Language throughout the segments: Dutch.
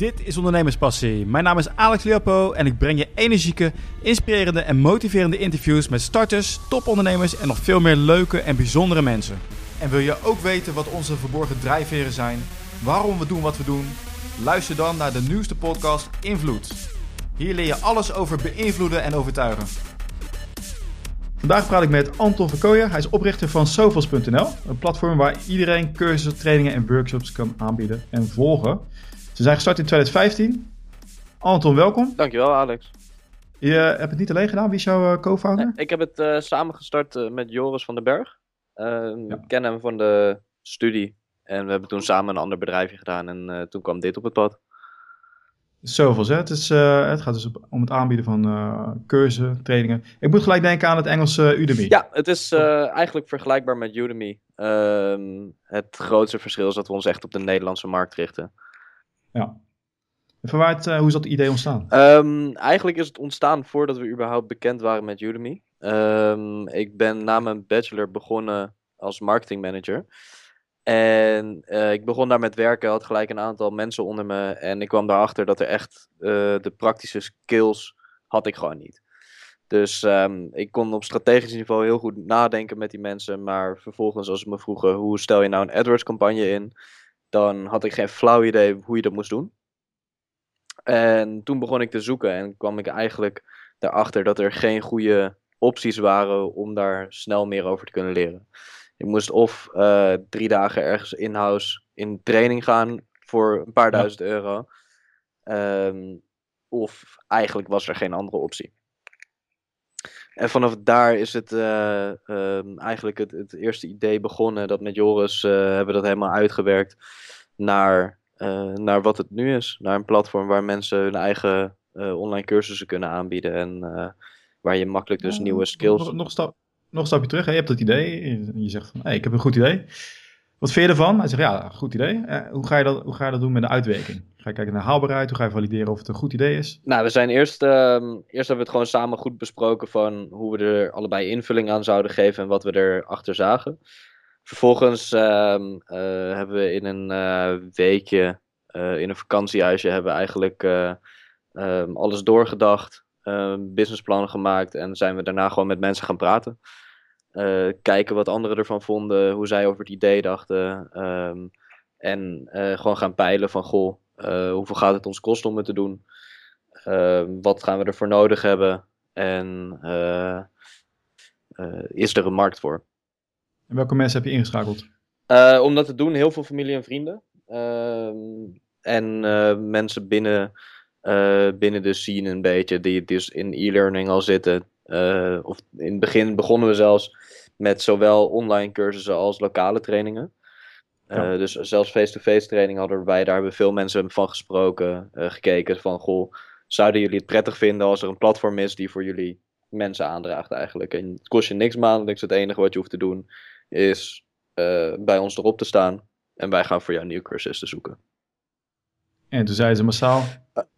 Dit is Ondernemerspassie. Mijn naam is Alex Leopo en ik breng je energieke, inspirerende en motiverende interviews met starters, topondernemers en nog veel meer leuke en bijzondere mensen. En wil je ook weten wat onze verborgen drijfveren zijn, waarom we doen wat we doen? Luister dan naar de nieuwste podcast Invloed. Hier leer je alles over beïnvloeden en overtuigen. Vandaag praat ik met Anton Verkooyen. Hij is oprichter van Sovels.nl, een platform waar iedereen cursussen, trainingen en workshops kan aanbieden en volgen. Ze zijn gestart in 2015. Anton, welkom. Dankjewel, Alex. Je hebt het niet alleen gedaan. Wie is jouw uh, co-founder? Nee, ik heb het uh, samen gestart uh, met Joris van den Berg. Ja. Ik ken hem van de studie. En we hebben toen samen een ander bedrijfje gedaan. En toen kwam dit op het pad. Zoveel, hè? Het, is, het gaat dus om het aanbieden van cursussen, trainingen. Ik moet gelijk denken aan het Engelse Udemy. Ja, het is eigenlijk vergelijkbaar met Udemy. Ehm, het grootste verschil is dat we ons echt op de Nederlandse markt richten. Ja. Uh, hoe is dat idee ontstaan? Um, eigenlijk is het ontstaan voordat we überhaupt bekend waren met Udemy. Um, ik ben na mijn bachelor begonnen als marketingmanager. En uh, ik begon daar met werken, had gelijk een aantal mensen onder me. En ik kwam daarachter dat er echt uh, de praktische skills had ik gewoon niet. Dus um, ik kon op strategisch niveau heel goed nadenken met die mensen. Maar vervolgens als ze me vroegen, hoe stel je nou een AdWords campagne in? Dan had ik geen flauw idee hoe je dat moest doen. En toen begon ik te zoeken en kwam ik eigenlijk erachter dat er geen goede opties waren om daar snel meer over te kunnen leren. Ik moest of uh, drie dagen ergens in-house in training gaan voor een paar duizend euro. Um, of eigenlijk was er geen andere optie. En vanaf daar is het uh, um, eigenlijk het, het, eerste idee begonnen. Dat met Joris uh, hebben we dat helemaal uitgewerkt naar, uh, naar wat het nu is. Naar een platform waar mensen hun eigen online cursussen kunnen aanbieden. En waar je makkelijk dus ja, nieuwe skills... Nog, nog, een stap, nog een stapje terug. Hè? Je hebt dat idee. En je zegt van, hey, ik heb een goed idee. Wat vind je ervan? Hij zegt, ja, goed idee. Uh, hoe, ga je dat, hoe ga je dat doen met de uitwerking? Ga je kijken naar haalbaarheid? Hoe ga je valideren of het een goed idee is? Nou, we zijn eerst, uh, eerst hebben we het gewoon samen goed besproken van hoe we er allebei invulling aan zouden geven en wat we erachter zagen. Vervolgens uh, hebben we in een eh, weekje, in een vakantiehuisje, hebben we eigenlijk ehm, alles doorgedacht, businessplannen gemaakt en zijn we daarna gewoon met mensen gaan praten. Uh, kijken wat anderen ervan vonden, hoe zij over het idee dachten. Um, en uh, gewoon gaan peilen van, goh, uh, hoeveel gaat het ons kosten om het te doen? Ehm, wat gaan we ervoor nodig hebben? En is er een markt voor? En welke mensen heb je ingeschakeld? om dat te doen, heel veel familie en vrienden. Ehm, en mensen binnen, binnen de scene een beetje, die dus in e-learning al zitten. Uh, of in het begin begonnen we zelfs met zowel online cursussen als lokale trainingen. Uh, ja. Dus zelfs face-to-face training hadden wij, daar hebben veel mensen van gesproken, uh, gekeken van, goh, zouden jullie het prettig vinden als er een platform is die voor jullie mensen aandraagt eigenlijk. En het kost je niks maandelijks, het enige wat je hoeft te doen is bij ons erop te staan en wij gaan voor jou nieuwe cursussen zoeken. En toen zeiden ze massaal,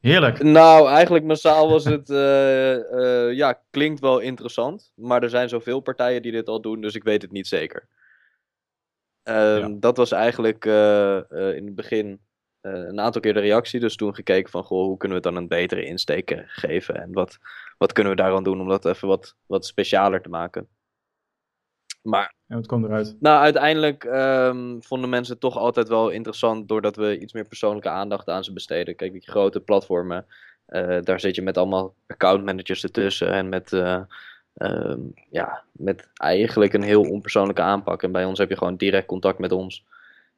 heerlijk. Nou, eigenlijk massaal was het, uh, uh, ja, klinkt wel interessant. Maar er zijn zoveel partijen die dit al doen, dus ik weet het niet zeker. Ja. Dat was eigenlijk eh, in het begin een aantal keer de reactie. Dus toen gekeken van, goh, hoe kunnen we het dan een betere insteek geven? En wat, wat kunnen we daaraan doen om dat even wat, wat specialer te maken? Maar. En wat kwam eruit? Nou, uiteindelijk um, vonden mensen het toch altijd wel interessant. doordat we iets meer persoonlijke aandacht aan ze besteden. Kijk, die grote platformen. Uh, daar zit je met allemaal accountmanagers ertussen. En met. Uh, um, ja, met eigenlijk een heel onpersoonlijke aanpak. En bij ons heb je gewoon direct contact met ons.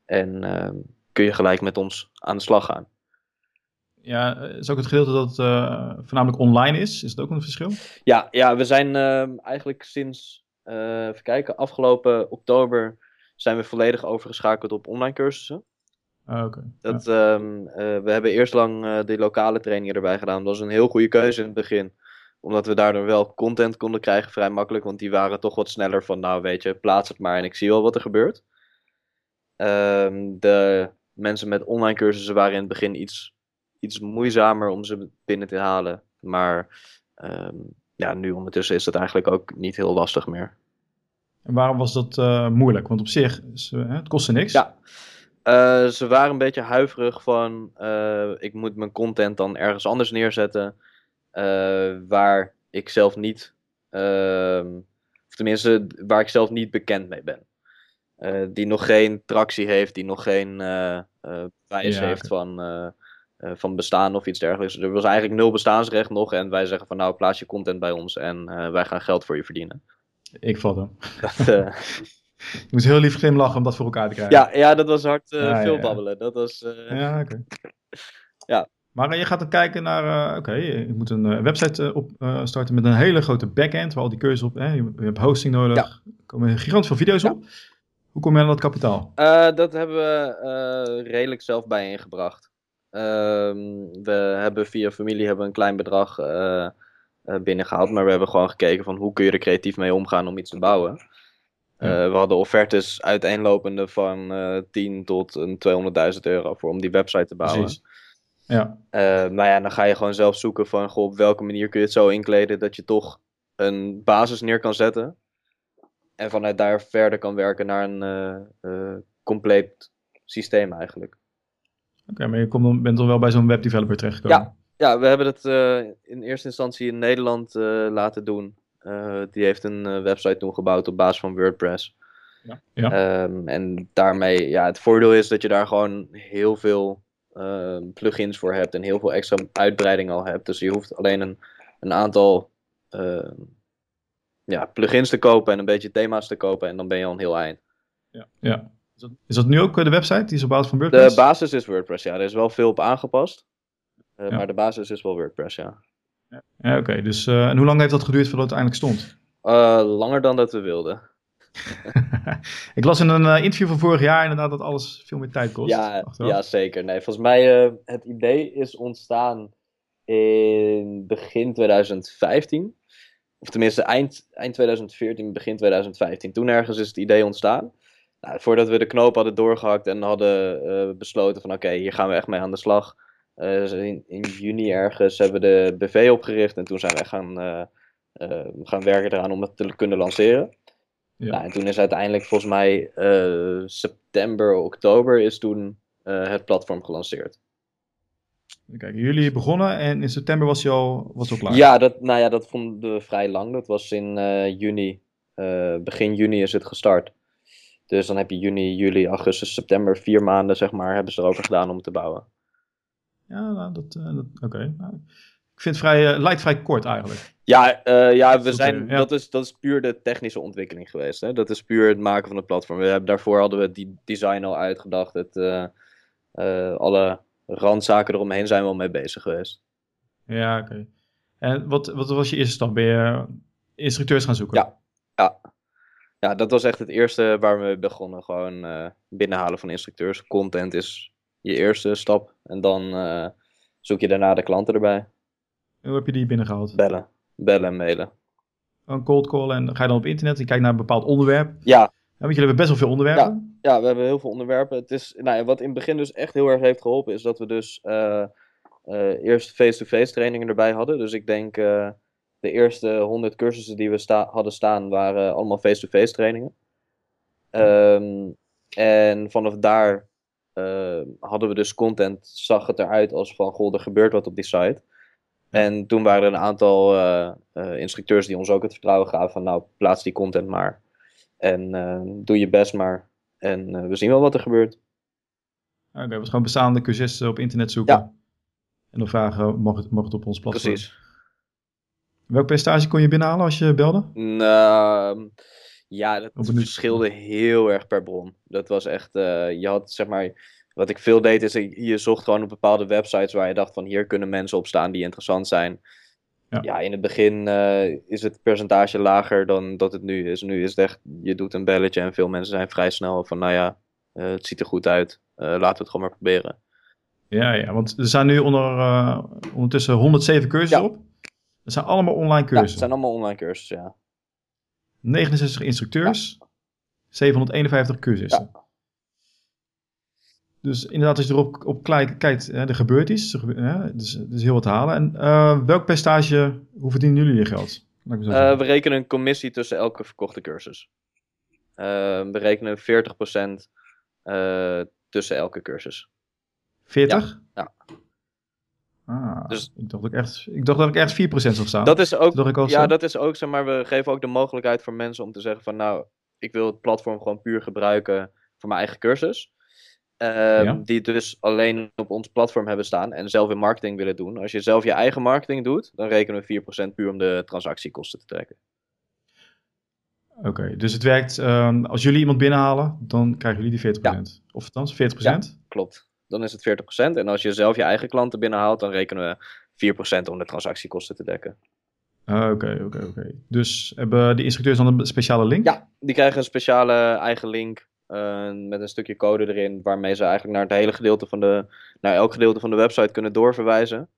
En uh, kun je gelijk met ons aan de slag gaan. Ja, is ook het gedeelte dat het voornamelijk online is? Is dat ook een verschil? Ja, ja we zijn eigenlijk sinds uh, even kijken, afgelopen oktober zijn we volledig overgeschakeld op online cursussen. Ah, okay. dat, ja. um, uh, we hebben eerst lang uh, de lokale trainingen erbij gedaan. Dat was een heel goede keuze in het begin. Omdat we daardoor wel content konden krijgen, vrij makkelijk. Want die waren toch wat sneller van, nou weet je, plaats het maar en ik zie wel wat er gebeurt. Um, de mensen met online cursussen waren in het begin iets, iets moeizamer om ze binnen te halen. Maar um, ja, nu ondertussen is dat eigenlijk ook niet heel lastig meer. En waarom was dat uh, moeilijk? Want op zich, is, uh, het kostte niks. Ja, Eh, ze waren een beetje huiverig van, eh, ik moet mijn content dan ergens anders neerzetten, eh, waar ik zelf niet, ehm, of tenminste, waar ik zelf niet bekend mee ben. Eh, die nog geen tractie heeft, die nog geen eh eh, Ja, heeft van, eh, eh, van bestaan of iets dergelijks. Er was eigenlijk nul bestaansrecht nog en wij zeggen van nou, plaats je content bij ons en eh, wij gaan geld voor je verdienen. Ik vat hem. Dat, eh, Ik moest heel lief glimlachen om dat voor elkaar te krijgen. ja, ja, dat was hard eh, Ja, ja, veel ja. babbelen. Dat was, eh, Ja, oké. Ja. Maar eh, je gaat dan kijken naar, eh, oké, je moet een eh, website eh, op, eh, starten met een hele grote backend, waar al die keuzes op, hè, je, je hebt hosting nodig, er komen gigantisch veel video's op. Hoe kom je aan dat kapitaal? Eh, dat hebben we eh, redelijk zelf bijeengebracht. Ehm we hebben via familie hebben we een klein bedrag eh, eh, binnengehaald, maar we hebben gewoon gekeken van hoe kun je er creatief mee omgaan om iets te bouwen. Eh, we hadden offertes uiteenlopende van eh 10 tot een 200.000 euro voor om die website te bouwen. Precies. Ja, maar ja, dan ga je gewoon zelf zoeken van goh, op welke manier kun je het zo inkleden dat je toch een basis neer kan zetten. En vanuit daar verder kan werken naar een compleet systeem eigenlijk. Oké, maar je komt bent dan wel bij zo'n webdeveloper terechtgekomen. Ja, we hebben het eh, in eerste instantie in Nederland eh, laten doen. Eh, die heeft een website toen gebouwd op basis van WordPress. Ja. Ja. Ehm, en daarmee, ja, het voordeel is dat je daar gewoon heel veel ehm, plugins voor hebt en heel veel extra uitbreiding al hebt. Dus je hoeft alleen een, een aantal ehm, ja, plugins te kopen en een beetje thema's te kopen en dan ben je al een heel eind. ja. Is, dat, is dat nu ook eh, de website? Die is op basis van De WordPress? basis is WordPress, ja. Er is wel veel op aangepast. Eh, Ja. Maar de basis is wel WordPress, ja. Ja, oké. Dus, eh, en hoe lang heeft dat geduurd voordat het uiteindelijk stond? Langer dan dat we wilden. ik las in een interview van vorig jaar inderdaad dat alles veel meer tijd kost. Ja, achteraf. ja, zeker. Nee, volgens mij het idee is ontstaan in begin 2015. Of tenminste eind, eind 2014, begin 2015. Toen ergens is het idee ontstaan. Nou, voordat we de knoop hadden doorgehakt en hadden uh, besloten van oké, okay, hier gaan we echt mee aan de slag. Uh, in, in, juni ergens hebben we de BV opgericht en toen zijn we gaan, gaan werken eraan om het te kunnen lanceren. Ja. Nou, en toen is uiteindelijk volgens mij september, oktober is toen het platform gelanceerd. Kijk, jullie begonnen en in september was je al, was al klaar? Ja, dat, nou ja, dat vonden we vrij lang. Dat was in juni, begin juni is het gestart. Dus dan heb je juni, juli, augustus, september, vier maanden zeg maar, hebben ze erover gedaan om te bouwen. Ja, nou, dat, dat oké. Okay. Nou, ik vind het vrij, lijkt vrij kort eigenlijk. Ja, uh, ja, we zijn, ja. Dat, is, dat is puur de technische ontwikkeling geweest. Hè? Dat is puur het maken van het platform. We hebben, daarvoor hadden we die design al uitgedacht. Het, alle randzaken eromheen zijn we al mee bezig geweest. Ja, oké. Okay. En wat, wat was je eerste stap? Ben je instructeurs gaan zoeken? Ja, ja. Ja dat was echt het eerste waar we begonnen. Gewoon uh, binnenhalen van instructeurs. Content is je eerste stap. En dan uh, zoek je daarna de klanten erbij. En hoe heb je die binnengehaald? Bellen. Bellen en mailen. Een cold call en ga je dan op internet en kijkt naar een bepaald onderwerp? Ja. ja want jullie hebben best wel veel onderwerpen. Ja, ja, we hebben heel veel onderwerpen. Het is, nou, wat in het begin dus echt heel erg heeft geholpen, is dat we dus uh, uh, eerst face-to-face trainingen erbij hadden. Dus ik denk de eerste 100 cursussen die we sta hadden staan, waren allemaal face-to-face trainingen. Um, en vanaf daar hadden we dus content, zag het eruit als van, goh, er gebeurt wat op die site. En toen waren er een aantal uh, uh, instructeurs die ons ook het vertrouwen gaven van nou, plaats die content maar. En uh, doe je best maar. En we zien wel wat er gebeurt. Oké, okay, was gewoon bestaande cursisten op internet zoeken. Ja. En dan vragen, mag het, mag het op ons platform? Precies. Welk percentage kon je binnenhalen als je belde? Nou, ja, dat verschilde heel erg per bron. Dat was echt, uh, je had zeg maar, wat ik veel deed is, je zocht gewoon op bepaalde websites waar je dacht van hier kunnen mensen op staan die interessant zijn. Ja, ja in het begin uh, is het percentage lager dan dat het nu is. Nu is het echt, je doet een belletje en veel mensen zijn vrij snel van nou ja, uh, het ziet er goed uit, laten we het gewoon maar proberen. Ja, ja want er zijn nu onder, ondertussen 107 cursussen ja. op. Dat zijn allemaal online cursussen. Ja, het zijn allemaal online cursussen, ja. 69 instructeurs, ja. 751 cursussen. Ja. Dus inderdaad, als je erop op kijkt, hè, er gebeurt iets. Er, hè, dus, is heel wat te halen. En uh, welk percentage, hoe verdienen jullie je geld? Uh, we rekenen een commissie tussen elke verkochte cursus. Uh, we rekenen 40% tussen elke cursus. 40? Ja. Ah, Dus- ik, dacht dat ik, echt, ik dacht dat ik echt 4% zou staan. Dat is ook, ja, zo. dat is ook, zeg maar, we geven ook de mogelijkheid voor mensen om te zeggen van, nou, ik wil het platform gewoon puur gebruiken voor mijn eigen cursus. Ja. Die dus alleen op ons platform hebben staan en zelf in marketing willen doen. Als je zelf je eigen marketing doet, dan rekenen we 4% puur om de transactiekosten te trekken. Oké, dus het werkt, ehm, als jullie iemand binnenhalen, dan krijgen jullie die 40%. Of althans, 40%? Klopt. Dan is het 40%. En als je zelf je eigen klanten binnenhaalt, dan rekenen we 4% om de transactiekosten te dekken. Ah, Oké, oké, oké. Dus hebben de instructeurs dan een speciale link? Ja, die krijgen een speciale eigen link eh, met een stukje code erin, waarmee ze eigenlijk naar het hele gedeelte van de, naar elk gedeelte van de website kunnen doorverwijzen.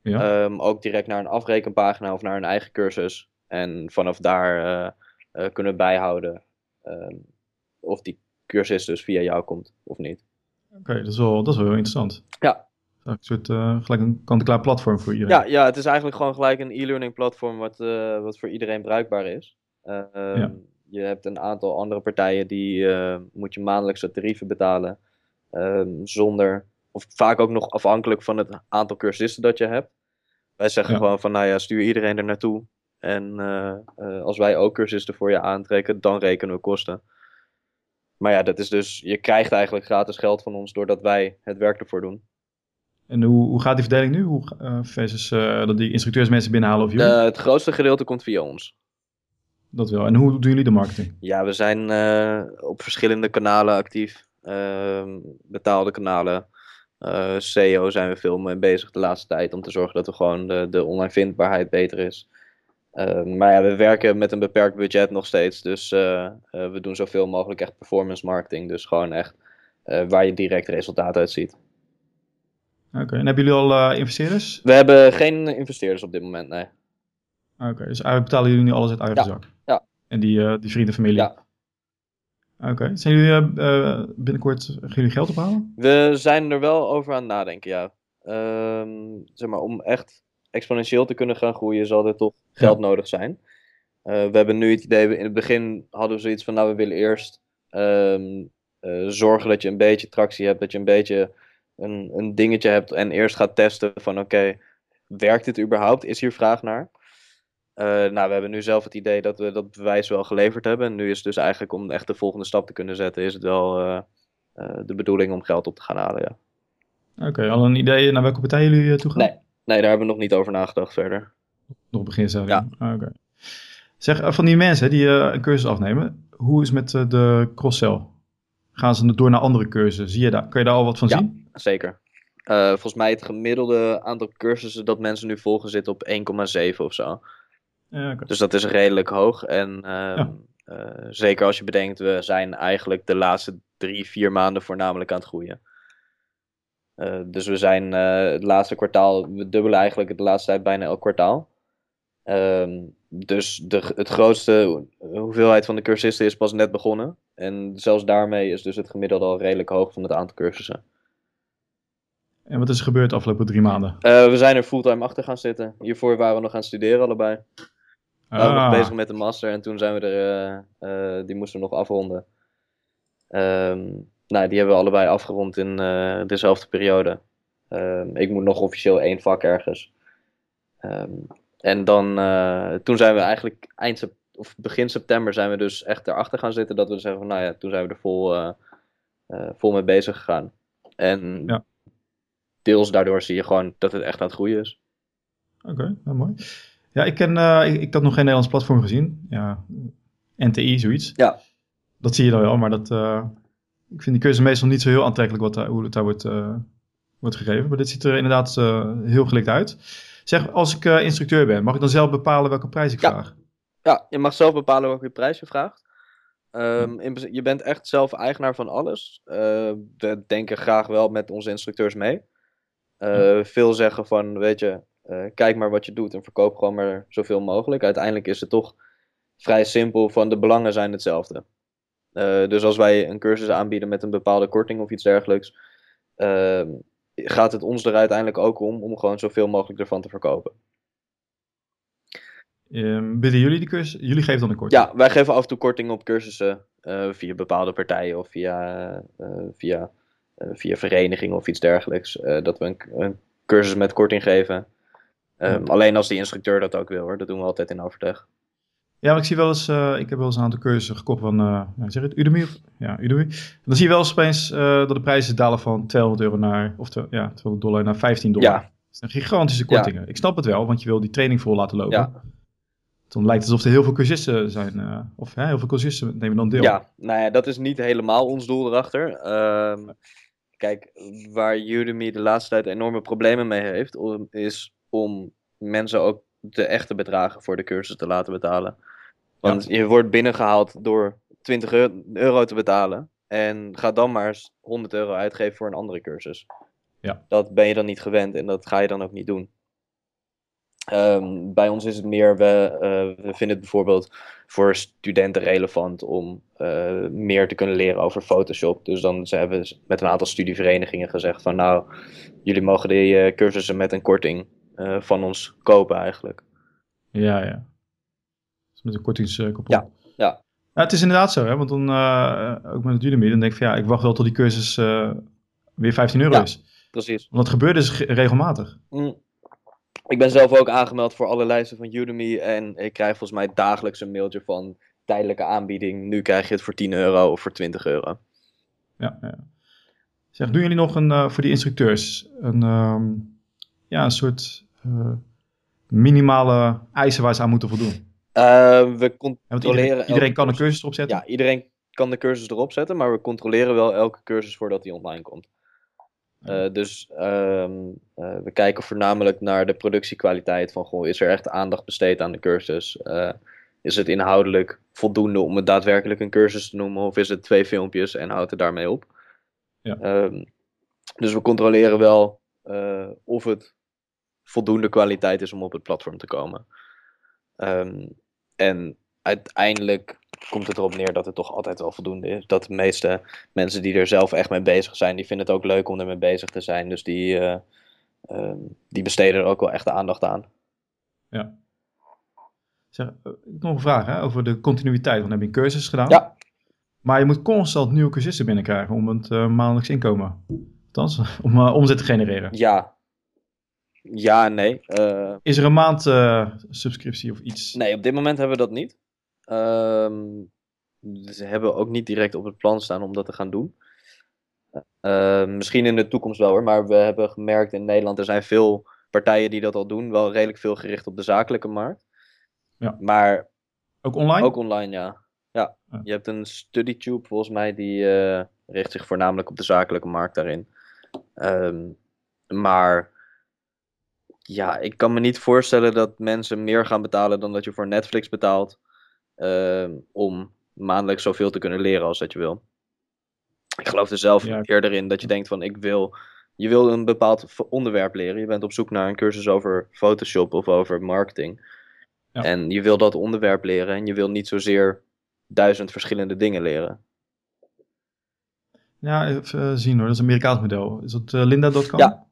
Ja? Ehm, ook direct naar een afrekenpagina of naar een eigen cursus. En vanaf daar eh, eh, kunnen bijhouden ehm, of die cursus dus via jou komt of niet. Oké, dat, is wel, dat is wel heel interessant. Ja. Een soort, eh, gelijk een kant-en-klaar platform voor iedereen. Ja, ja, het is eigenlijk gewoon gelijk een e-learning platform wat, eh, wat voor iedereen bruikbaar is. Ehm, Ja. Je hebt een aantal andere partijen die eh, moet je maandelijkse tarieven betalen. ehm, zonder, of vaak ook nog afhankelijk van het aantal cursisten dat je hebt. Wij zeggen Ja. gewoon van, nou ja, stuur iedereen er naartoe. En als wij ook cursisten voor je aantrekken, dan rekenen we kosten. Maar ja, dat is dus, je krijgt eigenlijk gratis geld van ons doordat wij het werk ervoor doen. En hoe, hoe gaat die verdeling nu? Hoe, eh, versus eh, dat die instructeurs mensen binnenhalen of jullie? Eh, het grootste gedeelte komt via ons. Dat wel. En hoe doen jullie de marketing? Ja, we zijn op verschillende kanalen actief. Ehm, betaalde kanalen. SEO zijn we veel mee bezig de laatste tijd. Om te zorgen dat we gewoon de, de online vindbaarheid beter is. Ehm, maar ja, we werken met een beperkt budget nog steeds. Dus eh, eh, we doen zoveel mogelijk echt performance marketing. Dus gewoon echt eh, waar je direct resultaat uit ziet. Oké, en hebben jullie al investeerders? We hebben geen investeerders op dit moment, nee. Oké, dus eigenlijk betalen jullie nu alles uit eigen Ja, zak? ja. En die, die vrienden, familie? Ja. Oké, zijn jullie binnenkort, gaan jullie geld ophalen? We zijn er wel over aan het nadenken, ja. Ehm, zeg maar, om echt exponentieel te kunnen gaan groeien, zal er toch geld nodig zijn. Eh, we hebben nu het idee, in het begin hadden we zoiets van, nou, we willen eerst ehm, eh, zorgen dat je een beetje tractie hebt, dat je een beetje een, een dingetje hebt en eerst gaat testen van, oké, werkt dit überhaupt? Is hier vraag naar? Eh, nou, we hebben nu zelf het idee dat we dat bewijs wel geleverd hebben. En nu is het dus eigenlijk om echt de volgende stap te kunnen zetten, is het wel de bedoeling om geld op te gaan halen, ja. Oké, al een idee naar welke partij jullie toe gaan? Nee. Nee, daar hebben we nog niet over nagedacht verder. Nog begin zijn. Ja. Oké. Zeg, eh, van die mensen die eh, een cursus afnemen, hoe is het met eh, de cross-sell? Gaan ze door naar andere cursussen? Zie je daar, kan je daar al wat van Ja. zien? Zeker. Eh, volgens mij het gemiddelde aantal cursussen dat mensen nu volgen zit op 1,7 of zo. Ja. Dus dat is redelijk hoog. En ehm, eh, zeker als je bedenkt, we zijn eigenlijk de laatste drie, vier maanden voornamelijk aan het groeien. Eh, dus we zijn eh, het laatste kwartaal, we dubbelen eigenlijk de laatste tijd bijna elk kwartaal. Ehm, dus de, het grootste hoeveelheid van de cursisten is pas net begonnen. En zelfs daarmee is dus het gemiddelde al redelijk hoog van het aantal cursussen. En wat is er gebeurd de afgelopen drie maanden? Eh, we zijn er fulltime achter gaan zitten. Hiervoor waren we nog aan het studeren allebei. We waren nog Ah, bezig met de master en toen zijn we er, die moesten we nog afronden. Ehm, nou, die hebben we allebei afgerond in eh, dezelfde periode. Ehm, ik moet nog officieel één vak ergens. Ehm, en dan, eh, toen zijn we eigenlijk eind of begin september zijn we dus echt erachter gaan zitten dat we zeggen van, nou ja, toen zijn we er vol, eh, vol mee bezig gegaan. En Ja. deels daardoor zie je gewoon dat het echt aan het groeien is. Oké, nou, mooi. Ja, ik, ken, ik, ik had nog geen Nederlands platform gezien. Ja, NTI, zoiets. Ja. Dat zie je dan wel, maar dat, ik vind die cursus meestal niet zo heel aantrekkelijk wat, daar- hoe het daar wordt, eh, wordt gegeven. Maar dit ziet er inderdaad eh, heel gelikt uit. Zeg, als ik eh, instructeur ben, mag ik dan zelf bepalen welke prijs ik Ja. vraag? Ja, je mag zelf bepalen welke prijs je vraagt. Ehm, in, je bent echt zelf eigenaar van alles. We denken graag wel met onze instructeurs mee. Veel zeggen van, weet je, kijk maar wat je doet en verkoop gewoon maar zoveel mogelijk. Uiteindelijk is het toch vrij simpel van de belangen zijn hetzelfde. Eh, dus als wij een cursus aanbieden met een bepaalde korting of iets dergelijks, ehm, gaat het ons er uiteindelijk ook om om gewoon zoveel mogelijk ervan te verkopen. Ehm, bieden jullie die cursus? Jullie geven dan een korting? Ja, wij geven af en toe korting op cursussen eh, via bepaalde partijen of via, eh, via via verenigingen of iets dergelijks, dat we een, een cursus met korting geven. Ehm, alleen als die instructeur dat ook wil hoor, dat doen we altijd in overleg. Ja, maar ik zie wel eens, eh, ik heb wel eens een aantal cursussen gekocht van, eh zeg het, Udemy? Ja, Udemy. Dan zie je wel eens opeens eh, dat de prijzen dalen van 200 euro naar, of ja, 200 dollar naar 15 dollar. Ja. Dat zijn gigantische kortingen. Ik snap het wel, want je wil die training vol laten lopen. Ja. Dan lijkt het alsof er heel veel cursisten zijn, of hè, heel veel cursisten nemen dan deel. Ja, nou ja, dat is niet helemaal ons doel erachter. Ehm, kijk, waar Udemy de laatste tijd enorme problemen mee heeft, is om mensen ook de echte bedragen voor de cursus te laten betalen. Want je wordt binnengehaald door 20 eu- euro te betalen en ga dan maar eens 100 euro uitgeven voor een andere cursus. Ja. Dat ben je dan niet gewend en dat ga je dan ook niet doen. Ehm, bij ons is het meer, we, eh, we vinden het bijvoorbeeld voor studenten relevant om eh, meer te kunnen leren over Photoshop. Dus dan ze hebben ze met een aantal studieverenigingen gezegd van nou, jullie mogen die eh, cursussen met een korting van ons kopen eigenlijk. Ja, ja. Met een kortingscoupon. Ja, ja. Ja, het is inderdaad zo, hè? want dan, eh, ook met het Udemy, dan denk ik van ja, ik wacht wel tot die cursus eh, weer 15 euro Ja. is. Precies. Want dat gebeurt dus ge- regelmatig. Mm. Ik ben zelf ook aangemeld voor alle lijsten van Udemy en ik krijg volgens mij dagelijks een mailtje van tijdelijke aanbieding. Nu krijg je het voor 10 euro of voor 20 euro. Ja, ja. Zeg, doen jullie nog een, eh, voor die instructeurs een, ehm, ja, een soort eh, minimale eisen waar ze aan moeten voldoen? Eh, we Ja, controleren. iedereen, kan een cursus. erop zetten. Ja, iedereen kan de cursus erop zetten, maar we controleren wel elke cursus voordat die online komt. Eh, dus ehm, eh, we kijken voornamelijk naar de productiekwaliteit van, goh, is er echt aandacht besteed aan de cursus? Eh, is het inhoudelijk voldoende om het daadwerkelijk een cursus te noemen? Of is het twee filmpjes en houdt het daarmee op? Ja. Ehm, dus we controleren wel of het voldoende kwaliteit is om op het platform te komen. Ehm, en uiteindelijk komt het erop neer dat het toch altijd wel voldoende is. Dat de meeste mensen die er zelf echt mee bezig zijn, die vinden het ook leuk om ermee bezig te zijn. Dus die, eh, ehm, die besteden er ook wel echt de aandacht aan. Ja. Zeg, eh, nog een vraag hè, over de continuïteit. Want dan heb je een cursus gedaan. Ja. Maar je moet constant nieuwe cursisten binnenkrijgen om het eh, maandelijks inkomen. Althans, om omzet te genereren. Ja. Ja nee. Eh, Is er een maand eh, subscriptie of iets? nee, op dit moment hebben we dat niet. Ehm ze hebben ook niet direct op het plan staan om dat te gaan doen. Eh, misschien in de toekomst wel hoor, maar we hebben gemerkt in Nederland, er zijn veel partijen die dat al doen. Wel redelijk veel gericht op de zakelijke markt. Ja. Maar Ook online? Ook online, ja. ja. Ja. Je hebt een StudyTube volgens mij, die eh, richt zich voornamelijk op de zakelijke markt daarin. Ehm, maar ja, ik kan me niet voorstellen dat mensen meer gaan betalen dan dat je voor Netflix betaalt. ehm, om maandelijks zoveel te kunnen leren als dat je wil. Ik geloof er zelf Ja. eerder in dat je denkt van ik wil. Je wil een bepaald onderwerp leren. Je bent op zoek naar een cursus over Photoshop of over marketing. Ja. En je wil dat onderwerp leren en je wil niet zozeer duizend verschillende dingen leren. Ja, even eh, zien hoor. Dat is een Amerikaans model. Is dat eh, Linda.com? Ja.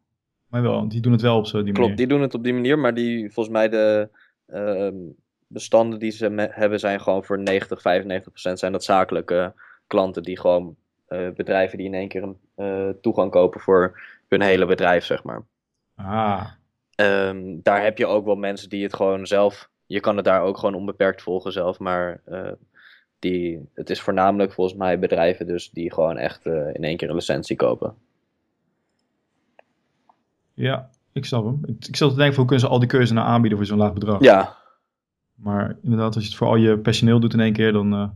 Maar wel, die doen het wel op zo die Klopt, manier. die doen het op die manier, maar die volgens mij de ehm, bestanden die ze hebben zijn gewoon voor 90, 95 procent zijn dat zakelijke klanten die gewoon eh, bedrijven die in één keer een eh, toegang kopen voor hun hele bedrijf, zeg maar. Ah, Ehm, daar heb je ook wel mensen die het gewoon zelf. Je kan het daar ook gewoon onbeperkt volgen zelf. Maar eh, die, het is voornamelijk volgens mij bedrijven dus die gewoon echt in één keer een licentie kopen. Ja, ik snap hem. Ik, ik zat te denken, van, hoe kunnen ze al die cursussen nou aanbieden voor zo'n laag bedrag? Ja, Maar inderdaad, als je het voor al je personeel doet in één keer, dan uh,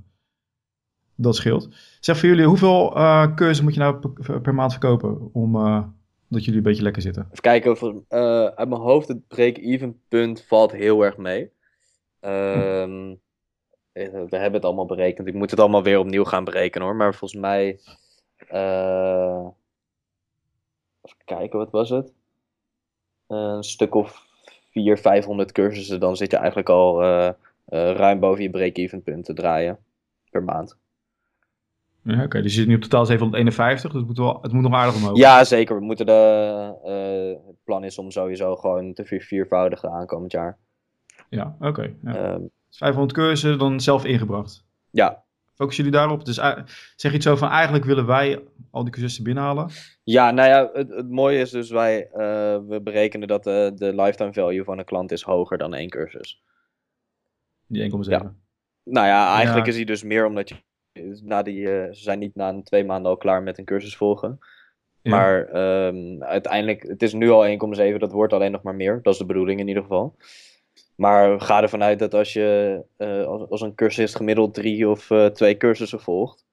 dat scheelt. Zeg voor jullie, hoeveel uh, cursussen moet je nou per, per maand verkopen om uh, dat jullie een beetje lekker zitten? Even kijken, voor, uit mijn hoofd het break-even punt valt heel erg mee. Um, we hebben het allemaal berekend. Ik moet het allemaal weer opnieuw gaan berekenen hoor. Maar volgens mij. Even kijken, wat was het? Een stuk of 400, 500 cursussen. Dan zit je eigenlijk al uh, ruim boven je break-even punt te draaien per maand. Ja, Oké, okay, dus je zit nu op totaal 751, dus het moet, wel, het moet nog aardig omhoog. Ja, zeker. We moeten de, uh, het plan is om sowieso gewoon te vier, viervoudigen aankomend jaar. Ja, oké. Okay, ja. um, 500 cursussen, dan zelf ingebracht. Ja. Focussen jullie daarop? Dus eh, zeg je iets zo van, eigenlijk willen wij al die cursisten binnenhalen? Ja, nou ja, het, het mooie is dus wij, eh, we berekenen dat de, de lifetime value van een klant is hoger dan één cursus. Die 1,7. Ja. Nou ja, eigenlijk Ja. is die dus meer omdat je, na die, eh, ze zijn niet na een twee maanden al klaar met een cursus volgen. Ja. Maar ehm, uiteindelijk, het is nu al 1,7, dat wordt alleen nog maar meer. Dat is de bedoeling in ieder geval. Maar ga ervan uit dat als je eh, als, als een cursist gemiddeld drie of eh, twee cursussen volgt,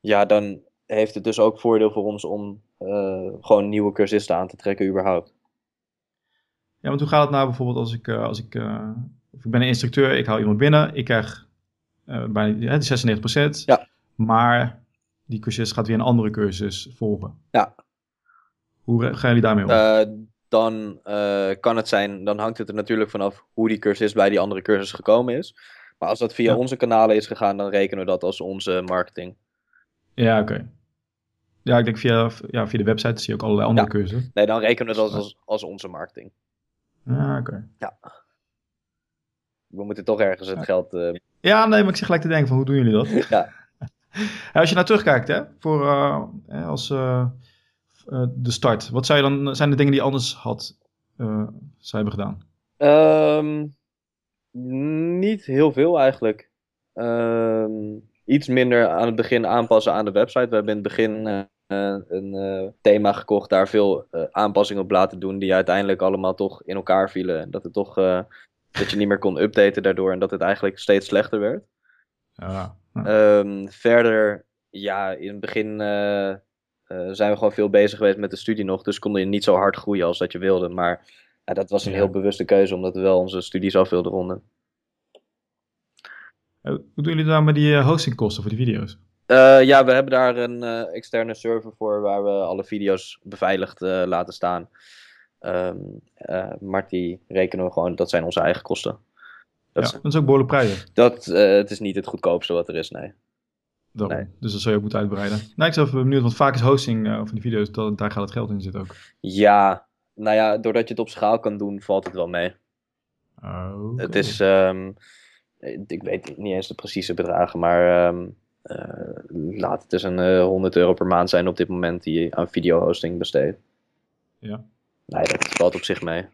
ja, dan heeft het dus ook voordeel voor ons om eh, gewoon nieuwe cursisten aan te trekken überhaupt. Ja, want hoe gaat het nou bijvoorbeeld als ik, als ik, of ik ben een instructeur, ik haal iemand binnen, ik krijg bijna die 96%, Ja. maar die cursist gaat weer een andere cursus volgen. Ja. Hoe gaan jullie daarmee om? Eh, dan eh, kan het zijn, dan hangt het er natuurlijk vanaf hoe die cursist bij die andere cursus gekomen is. Maar als dat via Ja. onze kanalen is gegaan, dan rekenen we dat als onze marketing. ja, oké. Ja, ik denk via, ja, via de website zie je ook allerlei andere Ja. cursussen. Nee, dan rekenen we dat als, als onze marketing. Ja, oké. We moeten toch ergens het Ja. geld. eh, Ja, nee, maar ik zeg gelijk te denken van, hoe doen jullie dat? Ja. Ja, als je nou terugkijkt, hè, voor eh, eh, als eh, de start, wat zou je dan, zijn de dingen die je anders had, zou hebben gedaan? Ehm, niet heel veel eigenlijk. Ehm, iets minder aan het begin aanpassen aan de website. We hebben in het begin eh, een thema gekocht, daar veel aanpassingen op laten doen, die uiteindelijk allemaal toch in elkaar vielen. En dat het toch dat je niet meer kon updaten daardoor en dat het eigenlijk steeds slechter werd. Ja, ja. Ehm, verder, ja, in het begin eh, zijn we gewoon veel bezig geweest met de studie nog. Dus konden je niet zo hard groeien als dat je wilde. Maar ja, dat was een heel bewuste keuze, omdat we wel onze studies af wilden ronden. Eh, Hoe doen jullie daar met die eh, hostingkosten voor die video's? Ja, we hebben daar een externe server voor waar we alle video's beveiligd laten staan. Ehm, eh, maar die rekenen we gewoon, dat zijn onze eigen kosten. Dat, Ja, is, dat is ook behoorlijk prijzen. dat, het is niet het goedkoopste wat er is, nee. Daarom. Nee. Dus dat zou je ook moeten uitbreiden. Nou, ik ben even benieuwd, want vaak is hosting eh, van die video's, dat, daar gaat het geld in zitten ook. Ja, nou ja, doordat je het op schaal kan doen, valt het wel mee. Oh, Het is, ehm, ik weet niet eens de precieze bedragen, maar ehm, eh, laat het dus een eh, 100 euro per maand zijn op dit moment die je aan videohosting besteedt. Ja. Nee, dat valt op zich mee.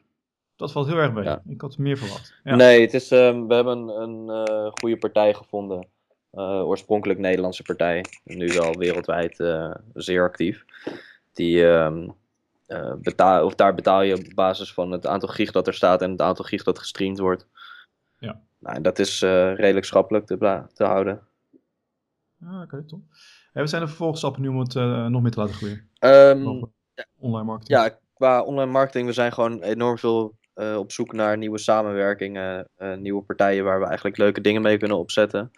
Dat valt heel erg mee. Ja. Ik had meer verwacht. Ja. Nee, het is, ehm, we hebben een, een eh, goede partij gevonden. Eh, oorspronkelijk Nederlandse partij, nu wel wereldwijd eh, zeer actief. Die, ehm, eh, betaal, of daar betaal je op basis van het aantal gig dat er staat en het aantal gig dat gestreamd wordt. Ja. Nou, en dat is redelijk schappelijk te, te houden. Ah, Oké, top. En we zijn er vervolgstappen nu om het nog meer te laten groeien. Ehm, Online marketing. ja, qua online marketing, we zijn gewoon enorm veel op zoek naar nieuwe samenwerkingen, nieuwe partijen waar we eigenlijk leuke dingen mee kunnen opzetten.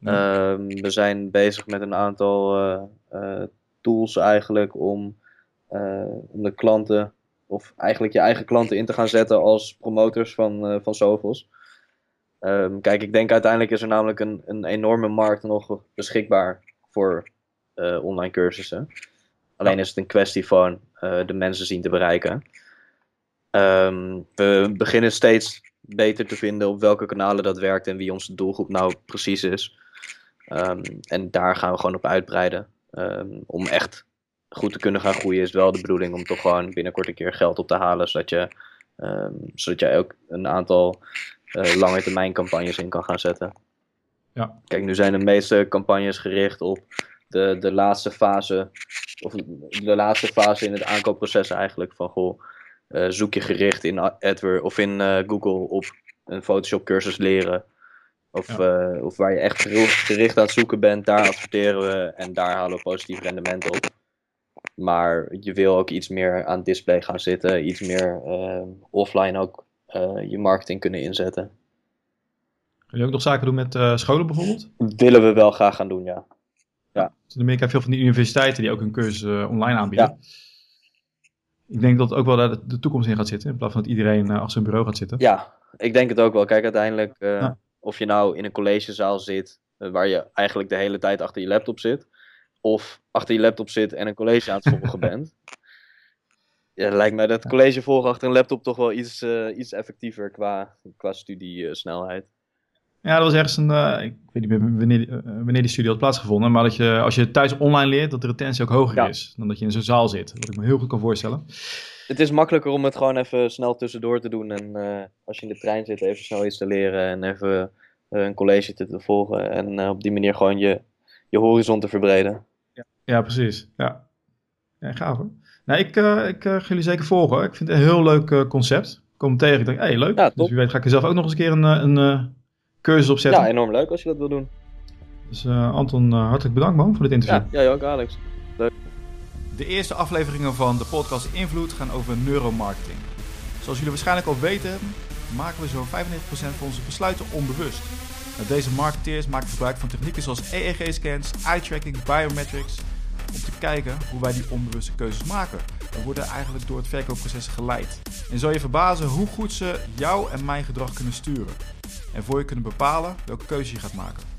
Ja. Ehm, we zijn bezig met een aantal eh, eh, tools eigenlijk om, eh, om de klanten, of eigenlijk je eigen klanten in te gaan zetten als promotors van, van Sovos. Ehm, kijk, ik denk uiteindelijk is er namelijk een, een enorme markt nog beschikbaar voor online cursussen. Alleen is het een kwestie van de mensen zien te bereiken. Ehm, we beginnen steeds beter te vinden op welke kanalen dat werkt en wie onze doelgroep nou precies is. Ehm, en daar gaan we gewoon op uitbreiden. Ehm, om echt goed te kunnen gaan groeien is wel de bedoeling om toch gewoon binnenkort een keer geld op te halen. Zodat, je, ehm, zodat jij ook een aantal eh lange termijn campagnes in kan gaan zetten. Ja. Kijk, nu zijn de meeste campagnes gericht op de, de laatste fase. Of de laatste fase in het aankoopproces eigenlijk. Van goh, eh, zoek je gericht in AdWords of in eh, Google op een Photoshop cursus leren. Of, eh, of waar je echt geri- gericht aan het zoeken bent, daar adverteren we en daar halen we positief rendement op. Maar je wil ook iets meer aan display gaan zitten, iets meer eh, offline ook eh, je marketing kunnen inzetten. Gaan jullie ook nog zaken doen met scholen bijvoorbeeld? Willen we wel graag gaan doen, ja. Dus in Amerika heb je veel van die universiteiten die ook hun cursus online aanbieden. Ik denk dat ook wel daar de, toekomst in gaat zitten. In plaats van dat iedereen achter zijn bureau gaat zitten. Ja, ik denk het ook wel. Kijk, uiteindelijk, Ja. Of je nou in een collegezaal zit, eh, waar je eigenlijk de hele tijd achter je laptop zit, of achter je laptop zit en een college aan het volgen bent. Ja, lijkt mij dat college volgen achter een laptop toch wel iets, eh, iets effectiever qua, qua studiesnelheid. Ja, dat was ergens een, uh, ik weet niet meer wanneer, uh, wanneer die studie had plaatsgevonden, maar dat je als je thuis online leert, dat de retentie ook hoger Ja. is dan dat je in zo'n zaal zit. Wat ik me heel goed kan voorstellen. Het is makkelijker om het gewoon even snel tussendoor te doen. En eh, als je in de trein zit, even snel iets te leren en even eh, een college te, te volgen. En eh, op die manier gewoon je, je horizon te verbreden. Ja, precies. Ja, ja gaaf hoor. Nou, ik, eh, ik eh, ga jullie zeker volgen. Ik vind het een heel leuk eh, concept. Ik kom tegen, ik denk, hé, hey, leuk. Ja, dus wie weet ga ik er zelf ook nog eens een keer een, eh, een eh, cursus op zetten. Ja, enorm leuk als je dat wil doen. Dus eh, Anton, eh, hartelijk bedankt man voor dit interview. Ja, jij ook, Alex. De eerste afleveringen van de podcast Invloed gaan over neuromarketing. Zoals jullie waarschijnlijk al weten, maken we zo'n 95% van onze besluiten onbewust. Deze marketeers maken gebruik van technieken zoals EEG-scans, eye-tracking, biometrics, om te kijken hoe wij die onbewuste keuzes maken. We worden eigenlijk door het verkoopproces geleid. En zal je verbazen hoe goed ze jou en mijn gedrag kunnen sturen. En voor je kunnen bepalen welke keuze je gaat maken.